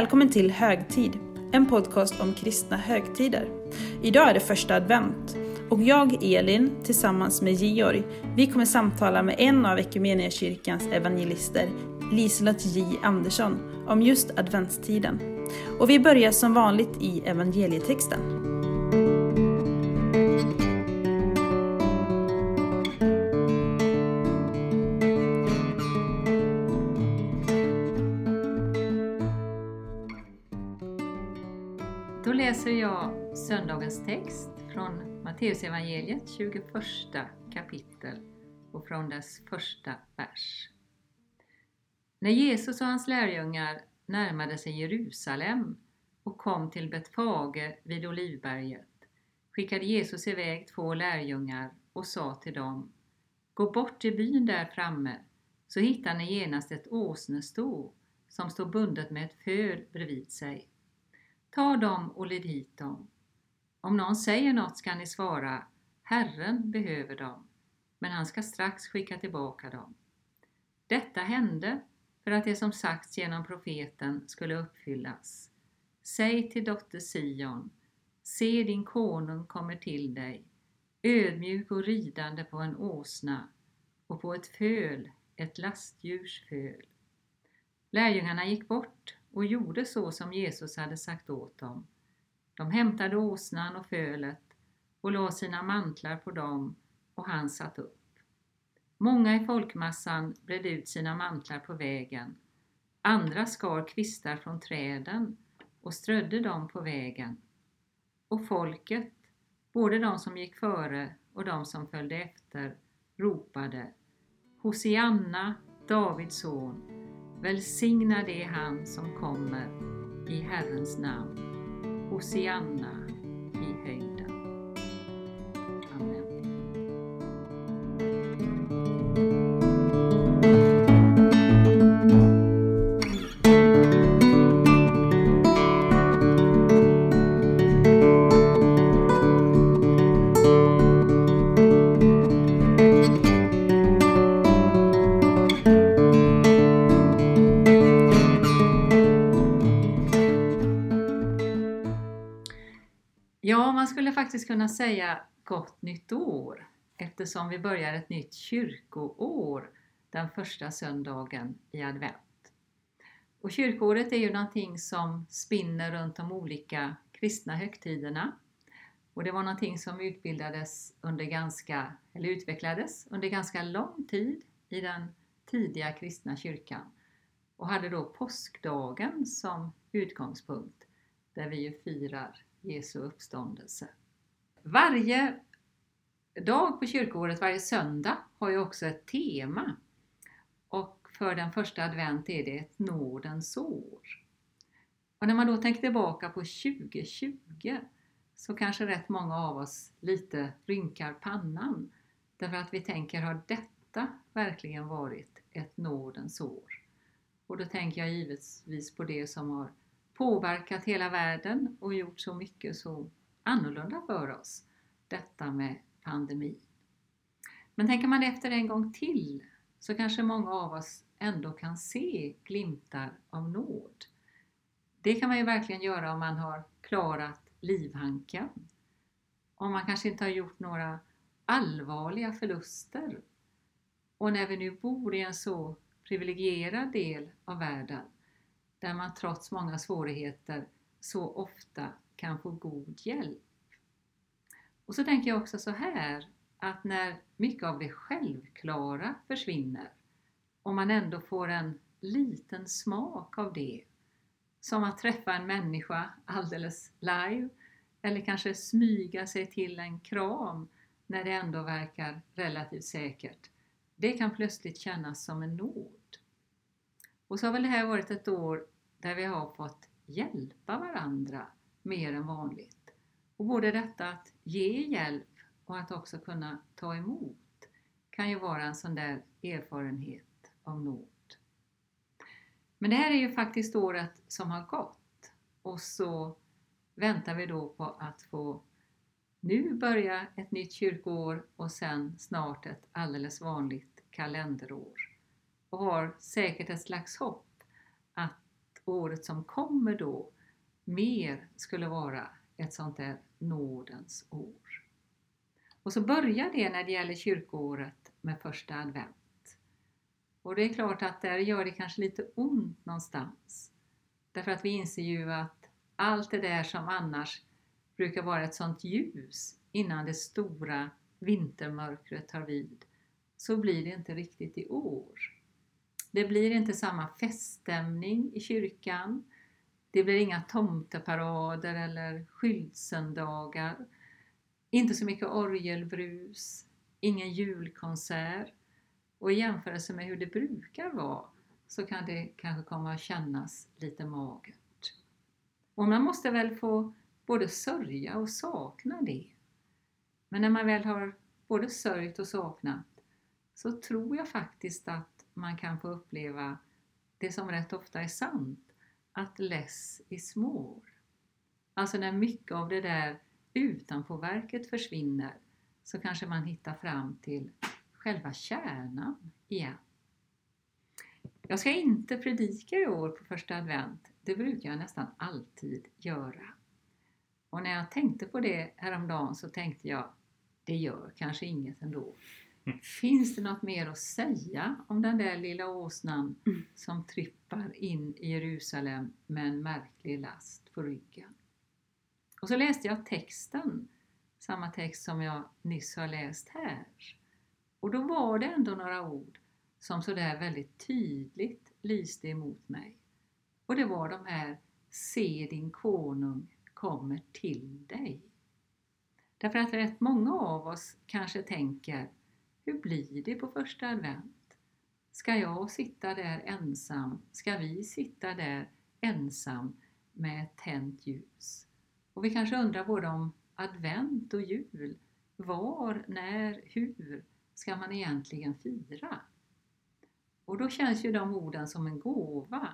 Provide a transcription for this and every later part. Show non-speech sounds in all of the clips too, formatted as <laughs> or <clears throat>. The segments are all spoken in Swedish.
Välkommen till Högtid, en podcast om kristna högtider. Idag är det första advent och jag, Elin, tillsammans med Georg, vi kommer samtala med en av kyrkans evangelister, Liselott J Andersson, om just adventstiden. Och vi börjar som vanligt i evangelietexten. Läser jag söndagens text från Matteusevangeliet 21 kapitel och från dess första vers. När Jesus och hans lärjungar närmade sig Jerusalem och kom till Betfage vid Olivberget skickade Jesus iväg två lärjungar och sa till dem Gå bort till byn där framme så hittar ni genast ett åsnesto som står bundet med ett föl bredvid sig. Ta dem och led hit dem. Om någon säger något ska ni svara Herren behöver dem, men han ska strax skicka tillbaka dem. Detta hände för att det som sagts genom profeten skulle uppfyllas. Säg till dotter Sion, se din konung kommer till dig, ödmjuk och ridande på en åsna och på ett föl, ett lastdjurs föl. Lärjungarna gick bort och gjorde så som Jesus hade sagt åt dem. De hämtade åsnan och fölet och lade sina mantlar på dem och han satt upp. Många i folkmassan bredde ut sina mantlar på vägen. Andra skar kvistar från träden och strödde dem på vägen. Och folket, både de som gick före och de som följde efter, ropade Hosianna, Davids son, välsignad är han som kommer i Herrens namn. Hosianna faktiskt kunna säga gott nytt år eftersom vi börjar ett nytt kyrkoår den första söndagen i advent. Och kyrkoåret är ju någonting som spinner runt de olika kristna högtiderna. Och det var någonting som utbildades under ganska, eller utvecklades under ganska lång tid i den tidiga kristna kyrkan och hade då påskdagen som utgångspunkt där vi ju firar Jesu uppståndelse. Varje dag på kyrkoåret, varje söndag, har ju också ett tema. Och för den första advent är det ett nådens år. Och när man då tänker tillbaka på 2020 så kanske rätt många av oss lite rynkar pannan. Därför att vi tänker, har detta verkligen varit ett nådens år? Och då tänker jag givetvis på det som har påverkat hela världen och gjort så mycket så annorlunda för oss, detta med pandemin. Men tänker man efter en gång till så kanske många av oss ändå kan se glimtar av nåd. Det kan man ju verkligen göra om man har klarat livhanken. Om man kanske inte har gjort några allvarliga förluster. Och när vi nu bor i en så privilegierad del av världen där man trots många svårigheter så ofta kan få god hjälp. Och så tänker jag också så här att när mycket av det självklara försvinner och man ändå får en liten smak av det, som att träffa en människa alldeles live eller kanske smyga sig till en kram när det ändå verkar relativt säkert. Det kan plötsligt kännas som en nåd. Och så har väl det här varit ett år där vi har fått hjälpa varandra mer än vanligt. Och både detta att ge hjälp och att också kunna ta emot kan ju vara en sån där erfarenhet av nåd. Men det här är ju faktiskt året som har gått och så väntar vi då på att få nu börja ett nytt kyrkoår och sen snart ett alldeles vanligt kalenderår och har säkert ett slags hopp att året som kommer då mer skulle vara ett sånt där nådens år. Och så börjar det när det gäller kyrkoåret med första advent. Och det är klart att där gör det kanske lite ont någonstans. Därför att vi inser ju att allt det där som annars brukar vara ett sånt ljus innan det stora vintermörkret tar vid, så blir det inte riktigt i år. Det blir inte samma feststämning i kyrkan. Det blir inga tomteparader eller skyltsöndagar. Inte så mycket orgelbrus, ingen julkonsert. Och i jämförelse med hur det brukar vara så kan det kanske komma att kännas lite magert. Och man måste väl få både sörja och sakna det. Men när man väl har både sörjt och saknat så tror jag faktiskt att man kan få uppleva det som rätt ofta är sant, att less is more. Alltså när mycket av det där utanpåverket försvinner så kanske man hittar fram till själva kärnan igen. Jag ska inte predika i år på första advent. Det brukar jag nästan alltid göra. Och när jag tänkte på det häromdagen så tänkte jag, det gör kanske inget ändå. Finns det något mer att säga om den där lilla åsnan mm. som trippar in i Jerusalem med en märklig last på ryggen? Och så läste jag texten, samma text som jag nyss har läst här. Och då var det ändå några ord som sådär väldigt tydligt lyste emot mig. Och det var de här Se din konung kommer till dig. Därför att rätt många av oss kanske tänker hur blir det på första advent? Ska jag sitta där ensam? Ska vi sitta där ensam med tänt ljus? Och vi kanske undrar både om advent och jul. Var, när, hur ska man egentligen fira? Och då känns ju de orden som en gåva.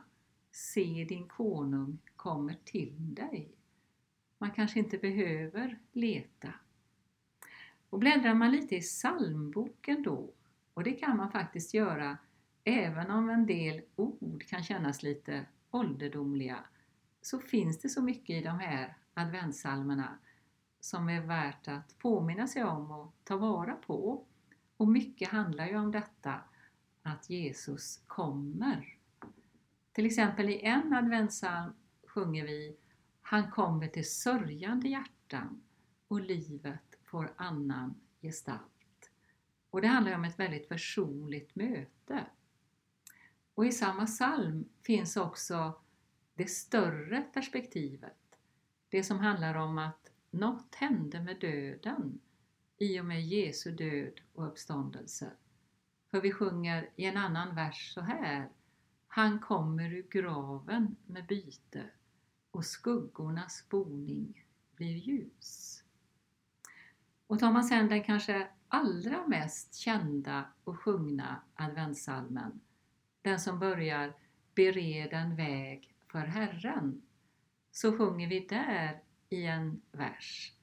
Se din konung kommer till dig. Man kanske inte behöver leta. Och bläddrar man lite i psalmboken då, och det kan man faktiskt göra även om en del ord kan kännas lite ålderdomliga, så finns det så mycket i de här adventssalmerna som är värt att påminna sig om och ta vara på. Och mycket handlar ju om detta att Jesus kommer. Till exempel i en adventssalm sjunger vi Han kommer till sörjande hjärtan och livet får annan gestalt. Och det handlar om ett väldigt personligt möte. Och i samma psalm finns också det större perspektivet. Det som handlar om att något hände med döden i och med Jesu död och uppståndelse. För vi sjunger i en annan vers så här. Han kommer ur graven med byte och skuggornas boning blir ljus. Och tar man sedan den kanske allra mest kända och sjungna adventssalmen, den som börjar Bered en väg för Herren, så sjunger vi där i en vers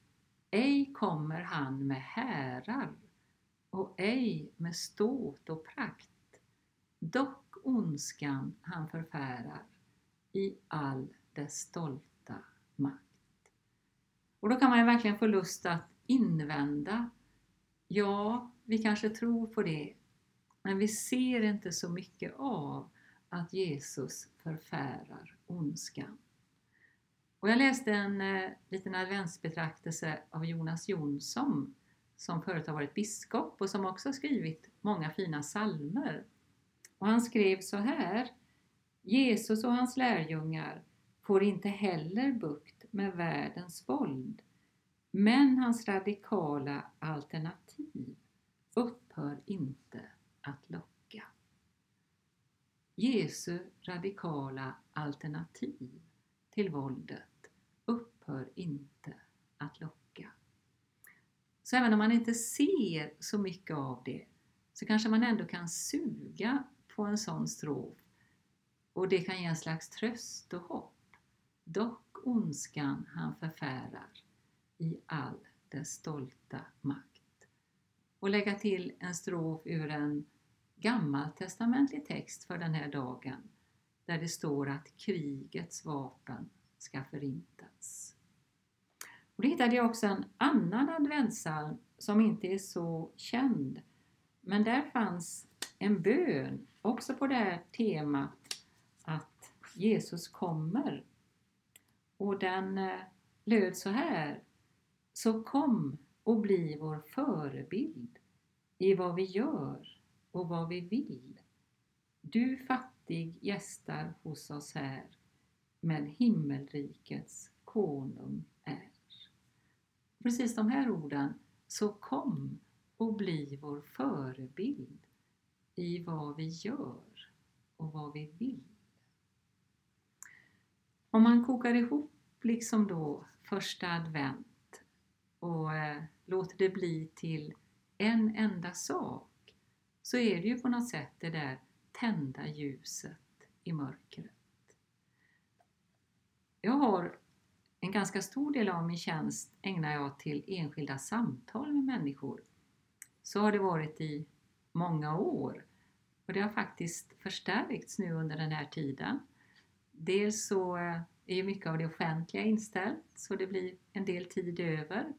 Ej kommer han med härar och ej med ståt och prakt. Dock ondskan han förfärar i all dess stolta makt. Och då kan man ju verkligen få lust att invända. Ja, vi kanske tror på det, men vi ser inte så mycket av att Jesus förfärar ondskan. Och jag läste en eh, liten adventsbetraktelse av Jonas Jonsson som förut har varit biskop och som också skrivit många fina salmer. Och han skrev så här Jesus och hans lärjungar får inte heller bukt med världens våld men hans radikala alternativ upphör inte att locka. Jesu radikala alternativ till våldet upphör inte att locka. Så även om man inte ser så mycket av det så kanske man ändå kan suga på en sån strof och det kan ge en slags tröst och hopp. Dock ondskan han förfärar i all dess stolta makt. Och lägga till en strof ur en gammaltestamentlig text för den här dagen där det står att krigets vapen ska förintas. Och då hittade jag också en annan adventssalm som inte är så känd. Men där fanns en bön också på det här temat att Jesus kommer. Och den eh, löd så här. Så kom och bli vår förebild i vad vi gör och vad vi vill. Du fattig gästar hos oss här, men himmelrikets konung är. Precis de här orden, så kom och bli vår förebild i vad vi gör och vad vi vill. Om man kokar ihop liksom då första advent och eh, låter det bli till en enda sak så är det ju på något sätt det där tända ljuset i mörkret. Jag har en ganska stor del av min tjänst ägnar jag till enskilda samtal med människor. Så har det varit i många år och det har faktiskt förstärkts nu under den här tiden. Dels så eh, är ju mycket av det offentliga inställt så det blir en del tid över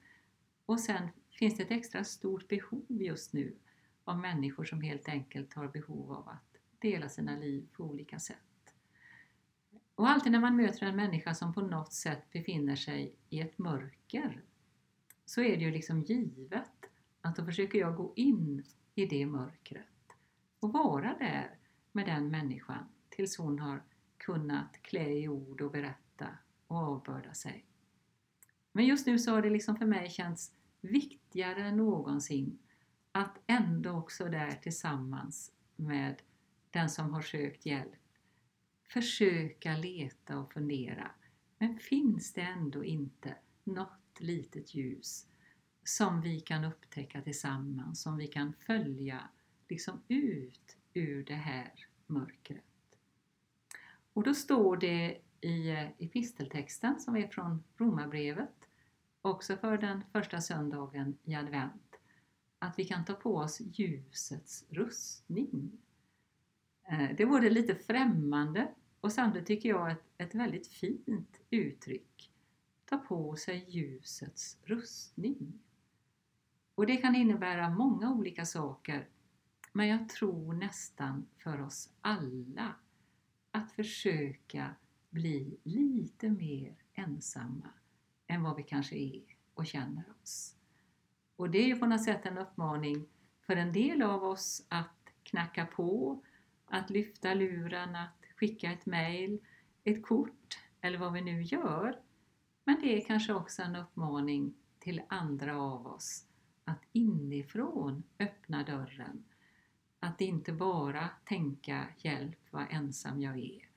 och sen finns det ett extra stort behov just nu av människor som helt enkelt har behov av att dela sina liv på olika sätt. Och alltid när man möter en människa som på något sätt befinner sig i ett mörker så är det ju liksom givet att då försöker jag gå in i det mörkret och vara där med den människan tills hon har kunnat klä i ord och berätta och avbörda sig. Men just nu så har det liksom för mig känts viktigare än någonsin att ändå också där tillsammans med den som har sökt hjälp försöka leta och fundera. Men finns det ändå inte något litet ljus som vi kan upptäcka tillsammans, som vi kan följa liksom ut ur det här mörkret? Och då står det i eh, episteltexten som är från Romarbrevet, också för den första söndagen i advent, att vi kan ta på oss ljusets rustning. Eh, det vore lite främmande och samtidigt tycker jag ett, ett väldigt fint uttryck. Ta på sig ljusets rustning. Och det kan innebära många olika saker men jag tror nästan för oss alla att försöka bli lite mer ensamma än vad vi kanske är och känner oss. Och det är ju på något sätt en uppmaning för en del av oss att knacka på, att lyfta luren, att skicka ett mail, ett kort eller vad vi nu gör. Men det är kanske också en uppmaning till andra av oss att inifrån öppna dörren. Att inte bara tänka hjälp vad ensam jag är.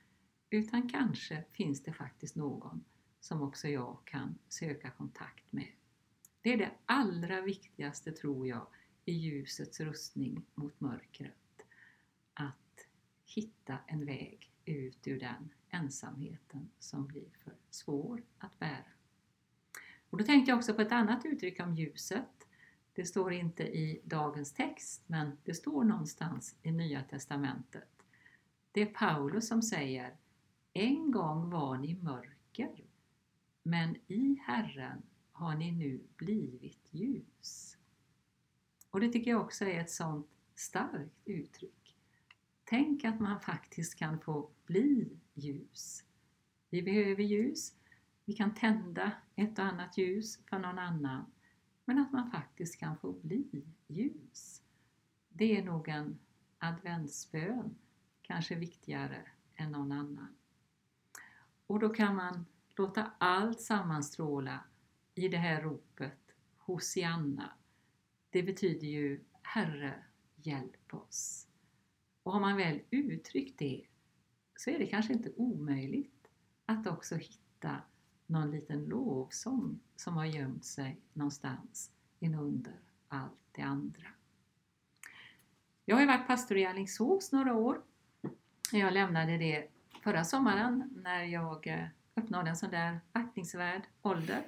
Utan kanske finns det faktiskt någon som också jag kan söka kontakt med. Det är det allra viktigaste tror jag i ljusets rustning mot mörkret. Att hitta en väg ut ur den ensamheten som blir för svår att bära. Och då tänkte jag också på ett annat uttryck om ljuset. Det står inte i dagens text, men det står någonstans i Nya Testamentet. Det är Paulus som säger En gång var ni mörker, men i Herren har ni nu blivit ljus. Och det tycker jag också är ett sånt starkt uttryck. Tänk att man faktiskt kan få bli ljus. Vi behöver ljus. Vi kan tända ett och annat ljus för någon annan. Men att man faktiskt kan få bli ljus. Det är nog en adventsbön, kanske viktigare än någon annan. Och då kan man låta allt sammanstråla i det här ropet Hosianna. Det betyder ju Herre, hjälp oss. Och har man väl uttryckt det så är det kanske inte omöjligt att också hitta någon liten lovsång som har gömt sig någonstans inunder allt det andra. Jag har ju varit pastor i Alingsås några år. Jag lämnade det förra sommaren när jag eh, uppnådde en sån där aktningsvärd ålder.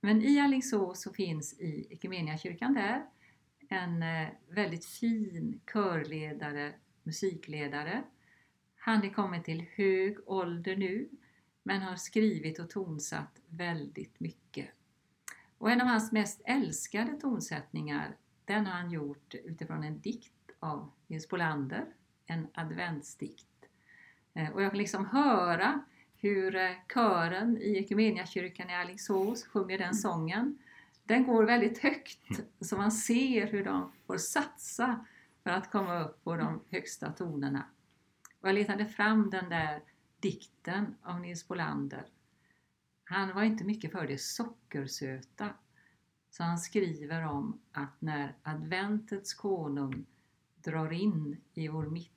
Men i Alingsås så finns i Equmeniakyrkan där en eh, väldigt fin körledare, musikledare. Han är kommit till hög ålder nu men har skrivit och tonsatt väldigt mycket. Och en av hans mest älskade tonsättningar den har han gjort utifrån en dikt av Nils Bolander, en adventsdikt. Eh, och jag kan liksom höra hur eh, kören i Equmeniakyrkan i Alingsås sjunger den sången. Den går väldigt högt så man ser hur de får satsa för att komma upp på de högsta tonerna. Och jag letade fram den där dikten av Nils Bolander. Han var inte mycket för det sockersöta. Så han skriver om att när adventets konung drar in i vår mitt,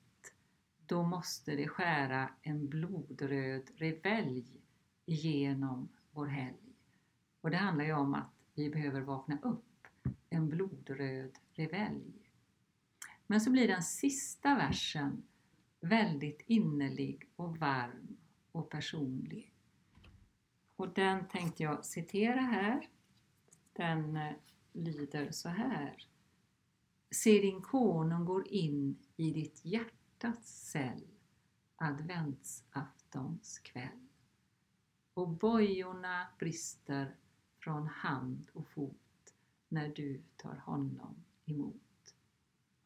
då måste det skära en blodröd revelj igenom vår helg. Och det handlar ju om att vi behöver vakna upp, en blodröd revelj. Men så blir den sista versen väldigt innerlig och varm och personlig. Och den tänkte jag citera här. Den eh, lyder så här. Se din konung går in i ditt hjärta hjärtats cell adventsaftons kväll. Och bojorna brister från hand och fot när du tar honom emot.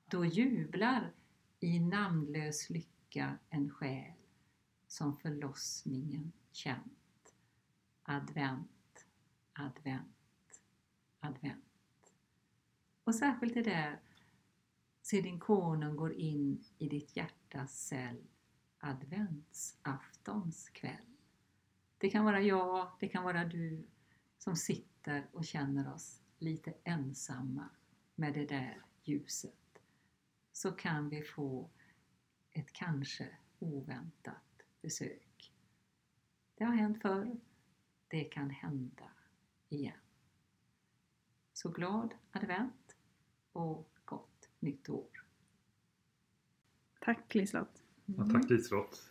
Då jublar i namnlös lycka en själ som förlossningen känt. Advent, advent, advent. Och särskilt det där, se din konung går in i ditt hjärtas cell adventsaftons kväll. Det kan vara jag, det kan vara du som sitter och känner oss lite ensamma med det där ljuset så kan vi få ett kanske oväntat besök. Det har hänt förr, det kan hända igen. Så glad advent och nytt år! Tack Liselott! Ja, tack Liselott!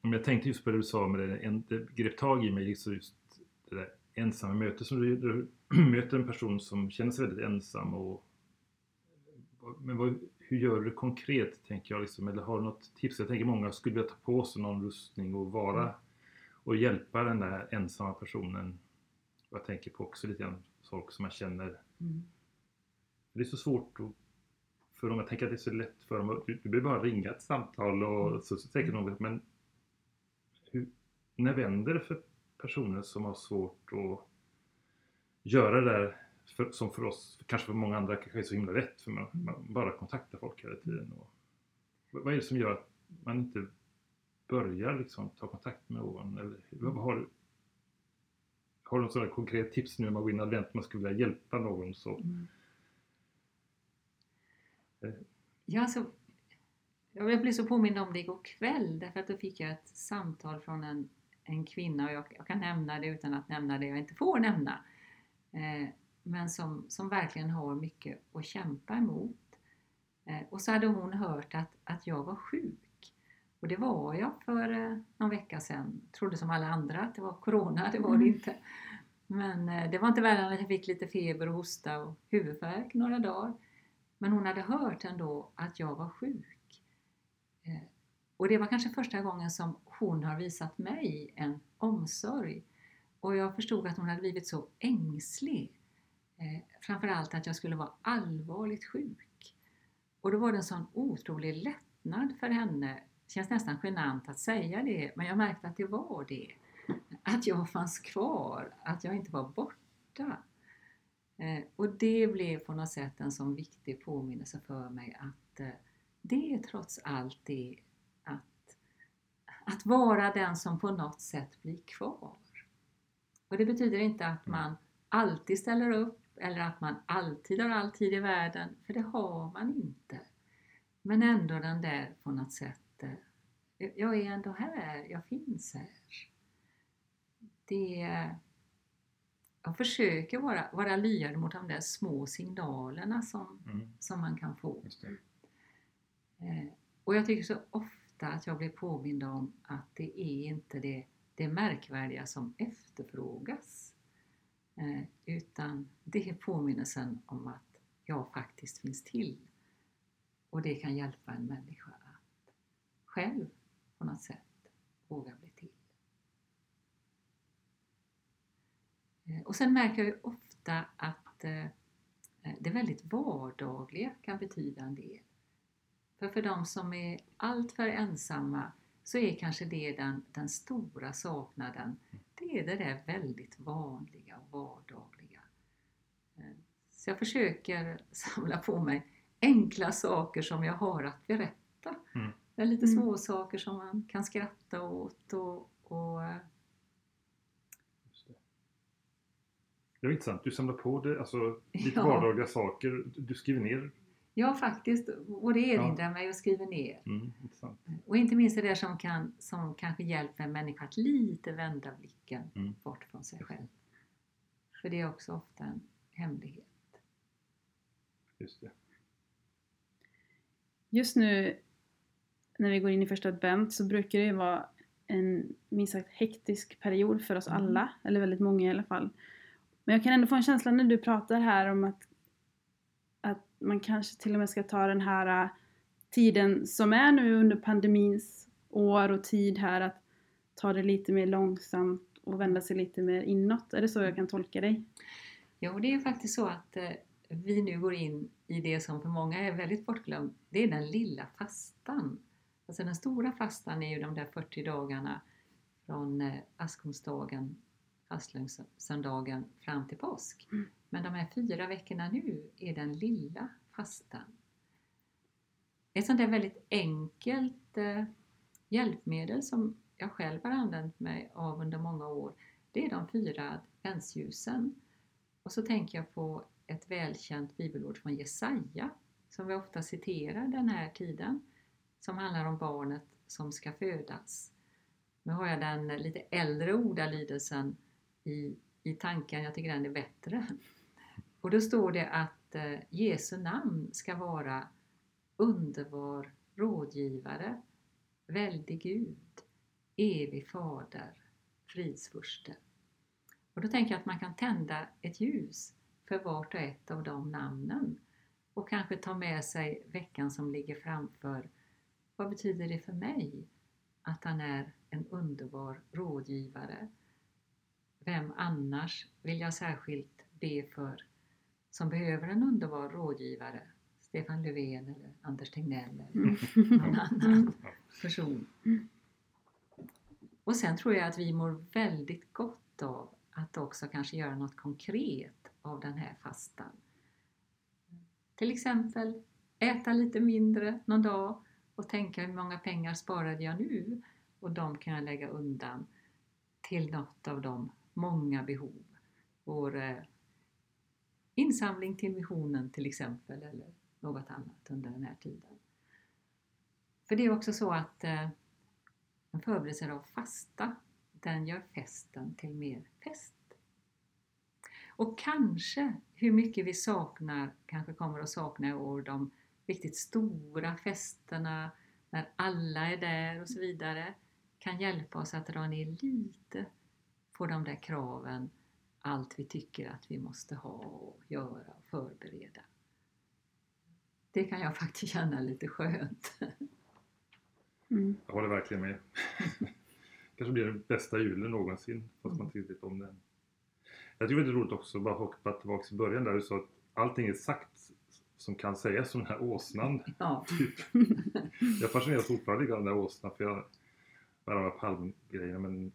Jag tänkte just på det du sa med det, det grep tag i mig, liksom just det där ensamma mötet som du, du <clears throat> möter en person som känner sig väldigt ensam och men vad, hur gör du det konkret, tänker jag? Liksom, eller har du något tips? Jag tänker många skulle vilja ta på sig någon rustning och vara mm. och hjälpa den där ensamma personen. Jag tänker på också lite grann folk som man känner. Mm. Det är så svårt att, för dem. Jag tänker att det är så lätt för dem. Du, du behöver bara ringa ett samtal och mm. så, så tänker någon, men hur, när vänder det för personer som har svårt att göra det där för, som för oss, kanske för många andra, kanske är så himla lätt för man, man bara kontaktar folk hela tiden. Och, vad är det som gör att man inte börjar liksom ta kontakt med någon? Eller, vad har, har du något sådant konkret tips nu när man går in advent, man skulle vilja hjälpa någon så? Mm. Ja, alltså, jag blev så påmind om det igår kväll därför att då fick jag ett samtal från en, en kvinna och jag, jag kan nämna det utan att nämna det jag inte får nämna. Eh, men som, som verkligen har mycket att kämpa emot. Eh, och så hade hon hört att, att jag var sjuk. Och det var jag för eh, någon vecka sedan. Trodde som alla andra att det var Corona, det var det mm. inte. Men eh, det var inte värre än att jag fick lite feber och hosta och huvudvärk några dagar. Men hon hade hört ändå att jag var sjuk. Eh, och det var kanske första gången som hon har visat mig en omsorg. Och jag förstod att hon hade blivit så ängslig eh, framförallt att jag skulle vara allvarligt sjuk. Och då var det en sån otrolig lättnad för henne. Det känns nästan genant att säga det, men jag märkte att det var det. Att jag fanns kvar, att jag inte var borta. Eh, och det blev på något sätt en sån viktig påminnelse för mig att eh, det är trots allt det att, att vara den som på något sätt blir kvar. Och det betyder inte att man alltid ställer upp eller att man alltid har all tid i världen, för det har man inte. Men ändå den där på något sätt, eh, jag är ändå här, jag finns här. Det, jag försöker vara, vara lyhörd mot de där små signalerna som, mm. som man kan få. Eh, och jag tycker så ofta att jag blir påmind om att det är inte det, det märkvärdiga som efterfrågas. Eh, utan det är påminnelsen om att jag faktiskt finns till. Och det kan hjälpa en människa att själv på något sätt vågar bli till. Eh, och sen märker jag ju ofta att eh, det väldigt vardagliga kan betyda en del. För för de som är alltför ensamma så är kanske det den, den stora saknaden. Det är det där väldigt vanliga och vardagliga. Eh, så jag försöker <laughs> samla på mig enkla saker som jag har att berätta. Mm. Det är lite Mm. små saker som man kan skratta åt och, och eh, Just det. Det var intressant. Du samlar på dig alltså, lite Ja. vardagliga saker. Du skriver ner. ja faktiskt, och det erinrar mig och skriver ner. Mm, intressant. Och inte minst det där som, kan, som kanske hjälper en människa att lite vända blicken Mm. bort från sig själv. För det är också ofta en hemlighet. Just det. Just nu när vi går in i första advent så brukar det ju vara en minst sagt hektisk period för oss Mm. alla, eller väldigt många i alla fall. Men jag kan ändå få en känsla när du pratar här om att, att man kanske till och med ska ta den här äh, tiden som är nu under pandemins år och tid här att ta det lite mer långsamt och vända sig lite mer inåt. Är det så jag kan tolka dig? Jo, det är faktiskt så att äh, vi nu går in i det som för många är väldigt bortglömt. Det är den lilla fastan. Alltså den stora fastan är ju de där 40 dagarna från äh, askonsdagen, fastlögnssöndagen fram till påsk. Mm. Men de här fyra veckorna nu är den lilla fastan. Ett sånt där väldigt enkelt eh, hjälpmedel som jag själv har använt mig av under många år, det är de fyra adventsljusen. Och så tänker jag på ett välkänt bibelord från Jesaja som vi ofta citerar den här tiden som handlar om barnet som ska födas. Nu har jag den lite äldre ordalydelsen i, i tanken, jag tycker den är bättre. Och då står det att eh, Jesu namn ska vara underbar rådgivare, väldig Gud, evig fader, fridsfurste. Och då tänker jag att man kan tända ett ljus för vart och ett av de namnen och kanske ta med sig veckan som ligger framför. Vad betyder det för mig att han är en underbar rådgivare? Vem annars vill jag särskilt be för som behöver en underbar rådgivare? Stefan Löfven eller Anders Tegnell eller någon annan person. Och sen tror jag att vi mår väldigt gott av att också kanske göra något konkret av den här fastan. Till exempel äta lite mindre någon dag och tänka hur många pengar sparade jag nu? Och de kan jag lägga undan till något av de många behov. Vår eh, insamling till missionen till exempel eller något annat under den här tiden. För det är också så att eh, en förberedelse av fasta, den gör festen till mer fest. Och kanske hur mycket vi saknar, kanske kommer att sakna i år, de riktigt stora festerna när alla är där och så vidare, kan hjälpa oss att dra ner lite på de där kraven, allt vi tycker att vi måste ha och göra och förbereda. Det kan jag <laughs> faktiskt känna lite skönt. Mm. Jag håller verkligen med. <laughs> kanske blir den bästa julen någonsin, fast man inte riktigt om den. Jag tycker det är roligt också, bara hoppa tillbaka till början där du sa att allting är sagt som kan sägas om den här åsnan. <laughs> Ja, Typ. Jag fascineras fortfarande lite av den där åsnan, för jag, med de här palmgrejerna, men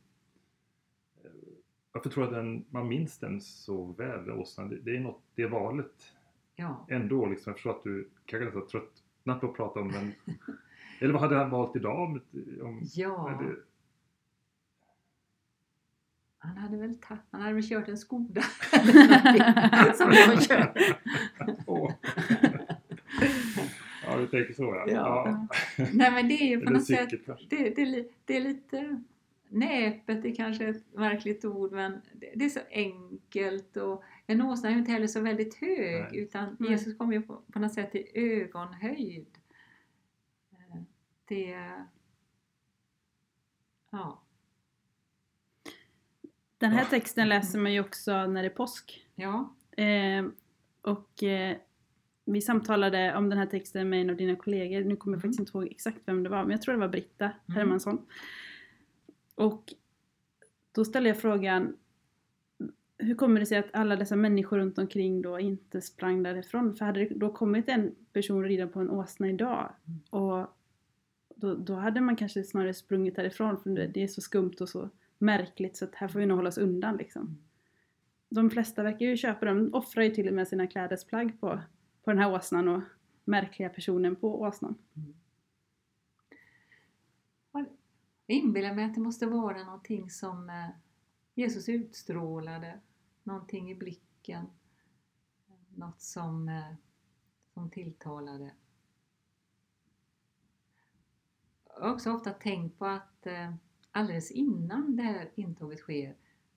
varför tror jag att den, man minns den så väl, den åsnan? Det, det är något, det valet ja. ändå liksom. Jag förstår att du kanske nästan är tröttnat på att prata om den. <laughs> Eller vad hade han valt idag? Om, om, ja. är det, Han hade väl ta- han hade väl kört en Skoda <laughs> som jag kör. <laughs> Ja, du tänker så ja. Ja. Nej men det är ju på något sätt, det, det, är det är lite näpet är kanske ett märkligt ord men det, det är så enkelt och en åsna är ju inte heller så väldigt hög Nej. utan Nej. Jesus kommer ju på, på något sätt i ögonhöjd. Eh, Det... Ja. Den här texten läser man ju också när det är påsk. Ja. Eh, och eh, vi samtalade om den här texten med en av dina kollegor, nu kommer jag faktiskt inte ihåg exakt vem det var, men jag tror det var Britta Mm. Hermansson. Och då ställde jag frågan, hur kommer det sig att alla dessa människor runt omkring då inte sprang därifrån? För hade det då kommit en person rida på en åsna idag Mm. och då, då hade man kanske snarare sprungit därifrån för det är så skumt och så märkligt så att här får vi nog hålla oss undan liksom. Mm. De flesta verkar ju köpa dem, offrar ju till och med sina klädesplagg på, på den här åsnan och märkliga personen på åsnan. Jag inbillar mig att det måste vara någonting som eh, Jesus utstrålade, någonting i blicken, något som, eh, som tilltalade. Jag har också ofta tänkt på att eh, alldeles innan det här intåget sker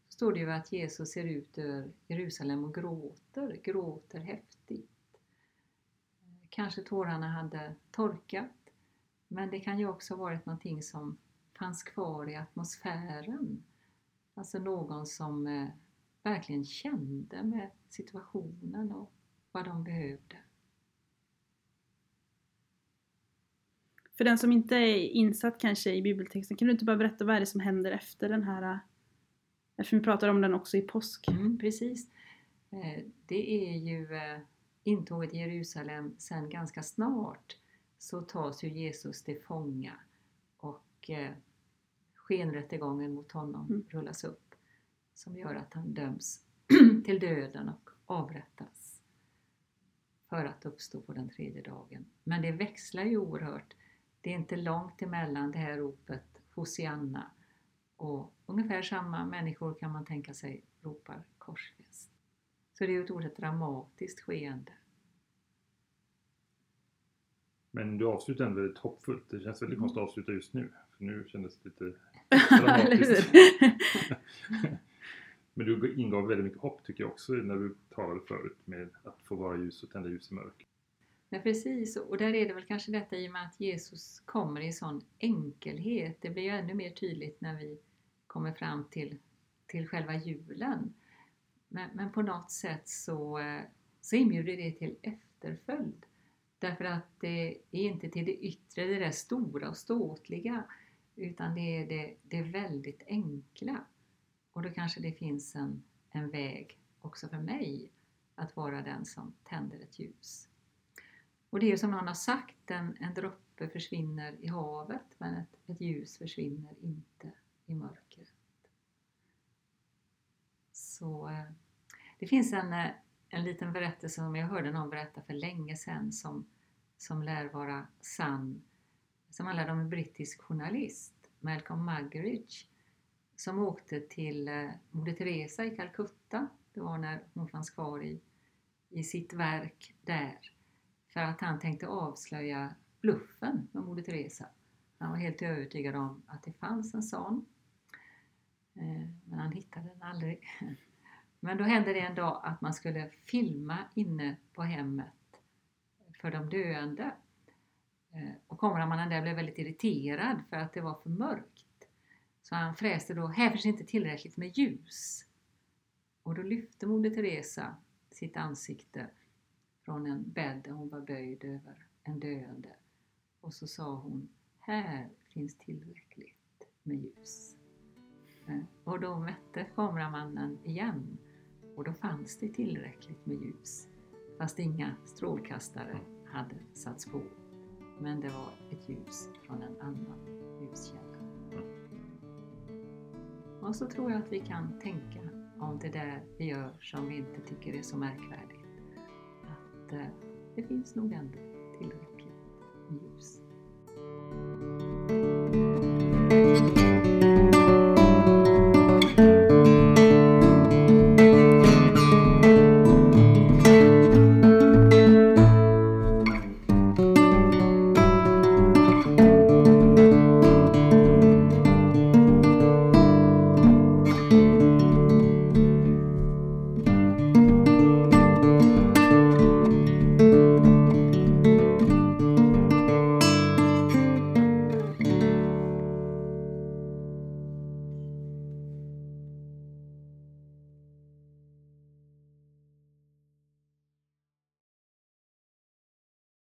så står det ju att Jesus ser ut över Jerusalem och gråter, gråter häftigt. Kanske tårarna hade torkat, men det kan ju också ha varit någonting som fanns kvar i atmosfären. Alltså någon som eh, verkligen kände med situationen och vad de behövde. För den som inte är insatt kanske i bibeltexten, kan du inte bara berätta vad är det som händer efter den här, eftersom vi pratar om den också i påsk? Mm, precis. Eh, Det är ju eh, intåget i Jerusalem sen ganska snart så tas ju Jesus till fånga och eh, skenrättegången mot honom Mm. rullas upp som gör att han döms <clears throat> till döden och avrättas för att uppstå på den tredje dagen. Men det växlar ju oerhört. Det är inte långt emellan det här ropet Hosianna och ungefär samma människor kan man tänka sig ropar korsfäst. Så det är ju ett oerhört dramatiskt skeende. Men du avslutar ändå väldigt hoppfullt. Det känns väldigt Mm. konstigt att avsluta just nu. För nu kändes det lite dramatiskt. <laughs> Men du ingav väldigt mycket hopp tycker jag också när du talade förut med att få vara ljus och tända ljus i mörker. Men precis, och där är det väl kanske detta i och med att Jesus kommer i sån enkelhet. Det blir ju ännu mer tydligt när vi kommer fram till, till själva julen. Men, men på något sätt så, eh, så inbjuder det till efterföljd. Därför att det är inte till det yttre, det där stora och ståtliga, utan det är det, det väldigt enkla. Och då kanske det finns en, en väg också för mig att vara den som tänder ett ljus. Och det är ju som någon har sagt, en, en droppe försvinner i havet men ett, ett ljus försvinner inte i mörkret. Så eh, det finns en, eh, en liten berättelse som jag hörde någon berätta för länge sedan som, som lär vara sann. Som handlade om en brittisk journalist, Malcolm Muggeridge, som åkte till eh, Moder Teresa i Calcutta. Det var när hon fanns kvar i, i sitt verk där. För att han tänkte avslöja bluffen med Moder Teresa. Han var helt övertygad om att det fanns en sån. Eh, men han hittade den aldrig. <laughs> Men då hände det en dag att man skulle filma inne på hemmet för de döende. Eh, och kameramannen där blev väldigt irriterad för att det var för mörkt. Så han fräste då, här finns inte tillräckligt med ljus. Och då lyfte Moder Teresa sitt ansikte från en bädd där hon var böjd över en döende. Och så sa hon, här finns tillräckligt med ljus. Eh, och då mätte kameramannen igen och då fanns det tillräckligt med ljus. Fast inga strålkastare hade satts på. Men det var ett ljus från en annan ljuskälla. Och så tror jag att vi kan tänka om det där vi gör som vi inte tycker är så märkvärdigt. Att eh, det finns nog ändå tillräckligt ljus.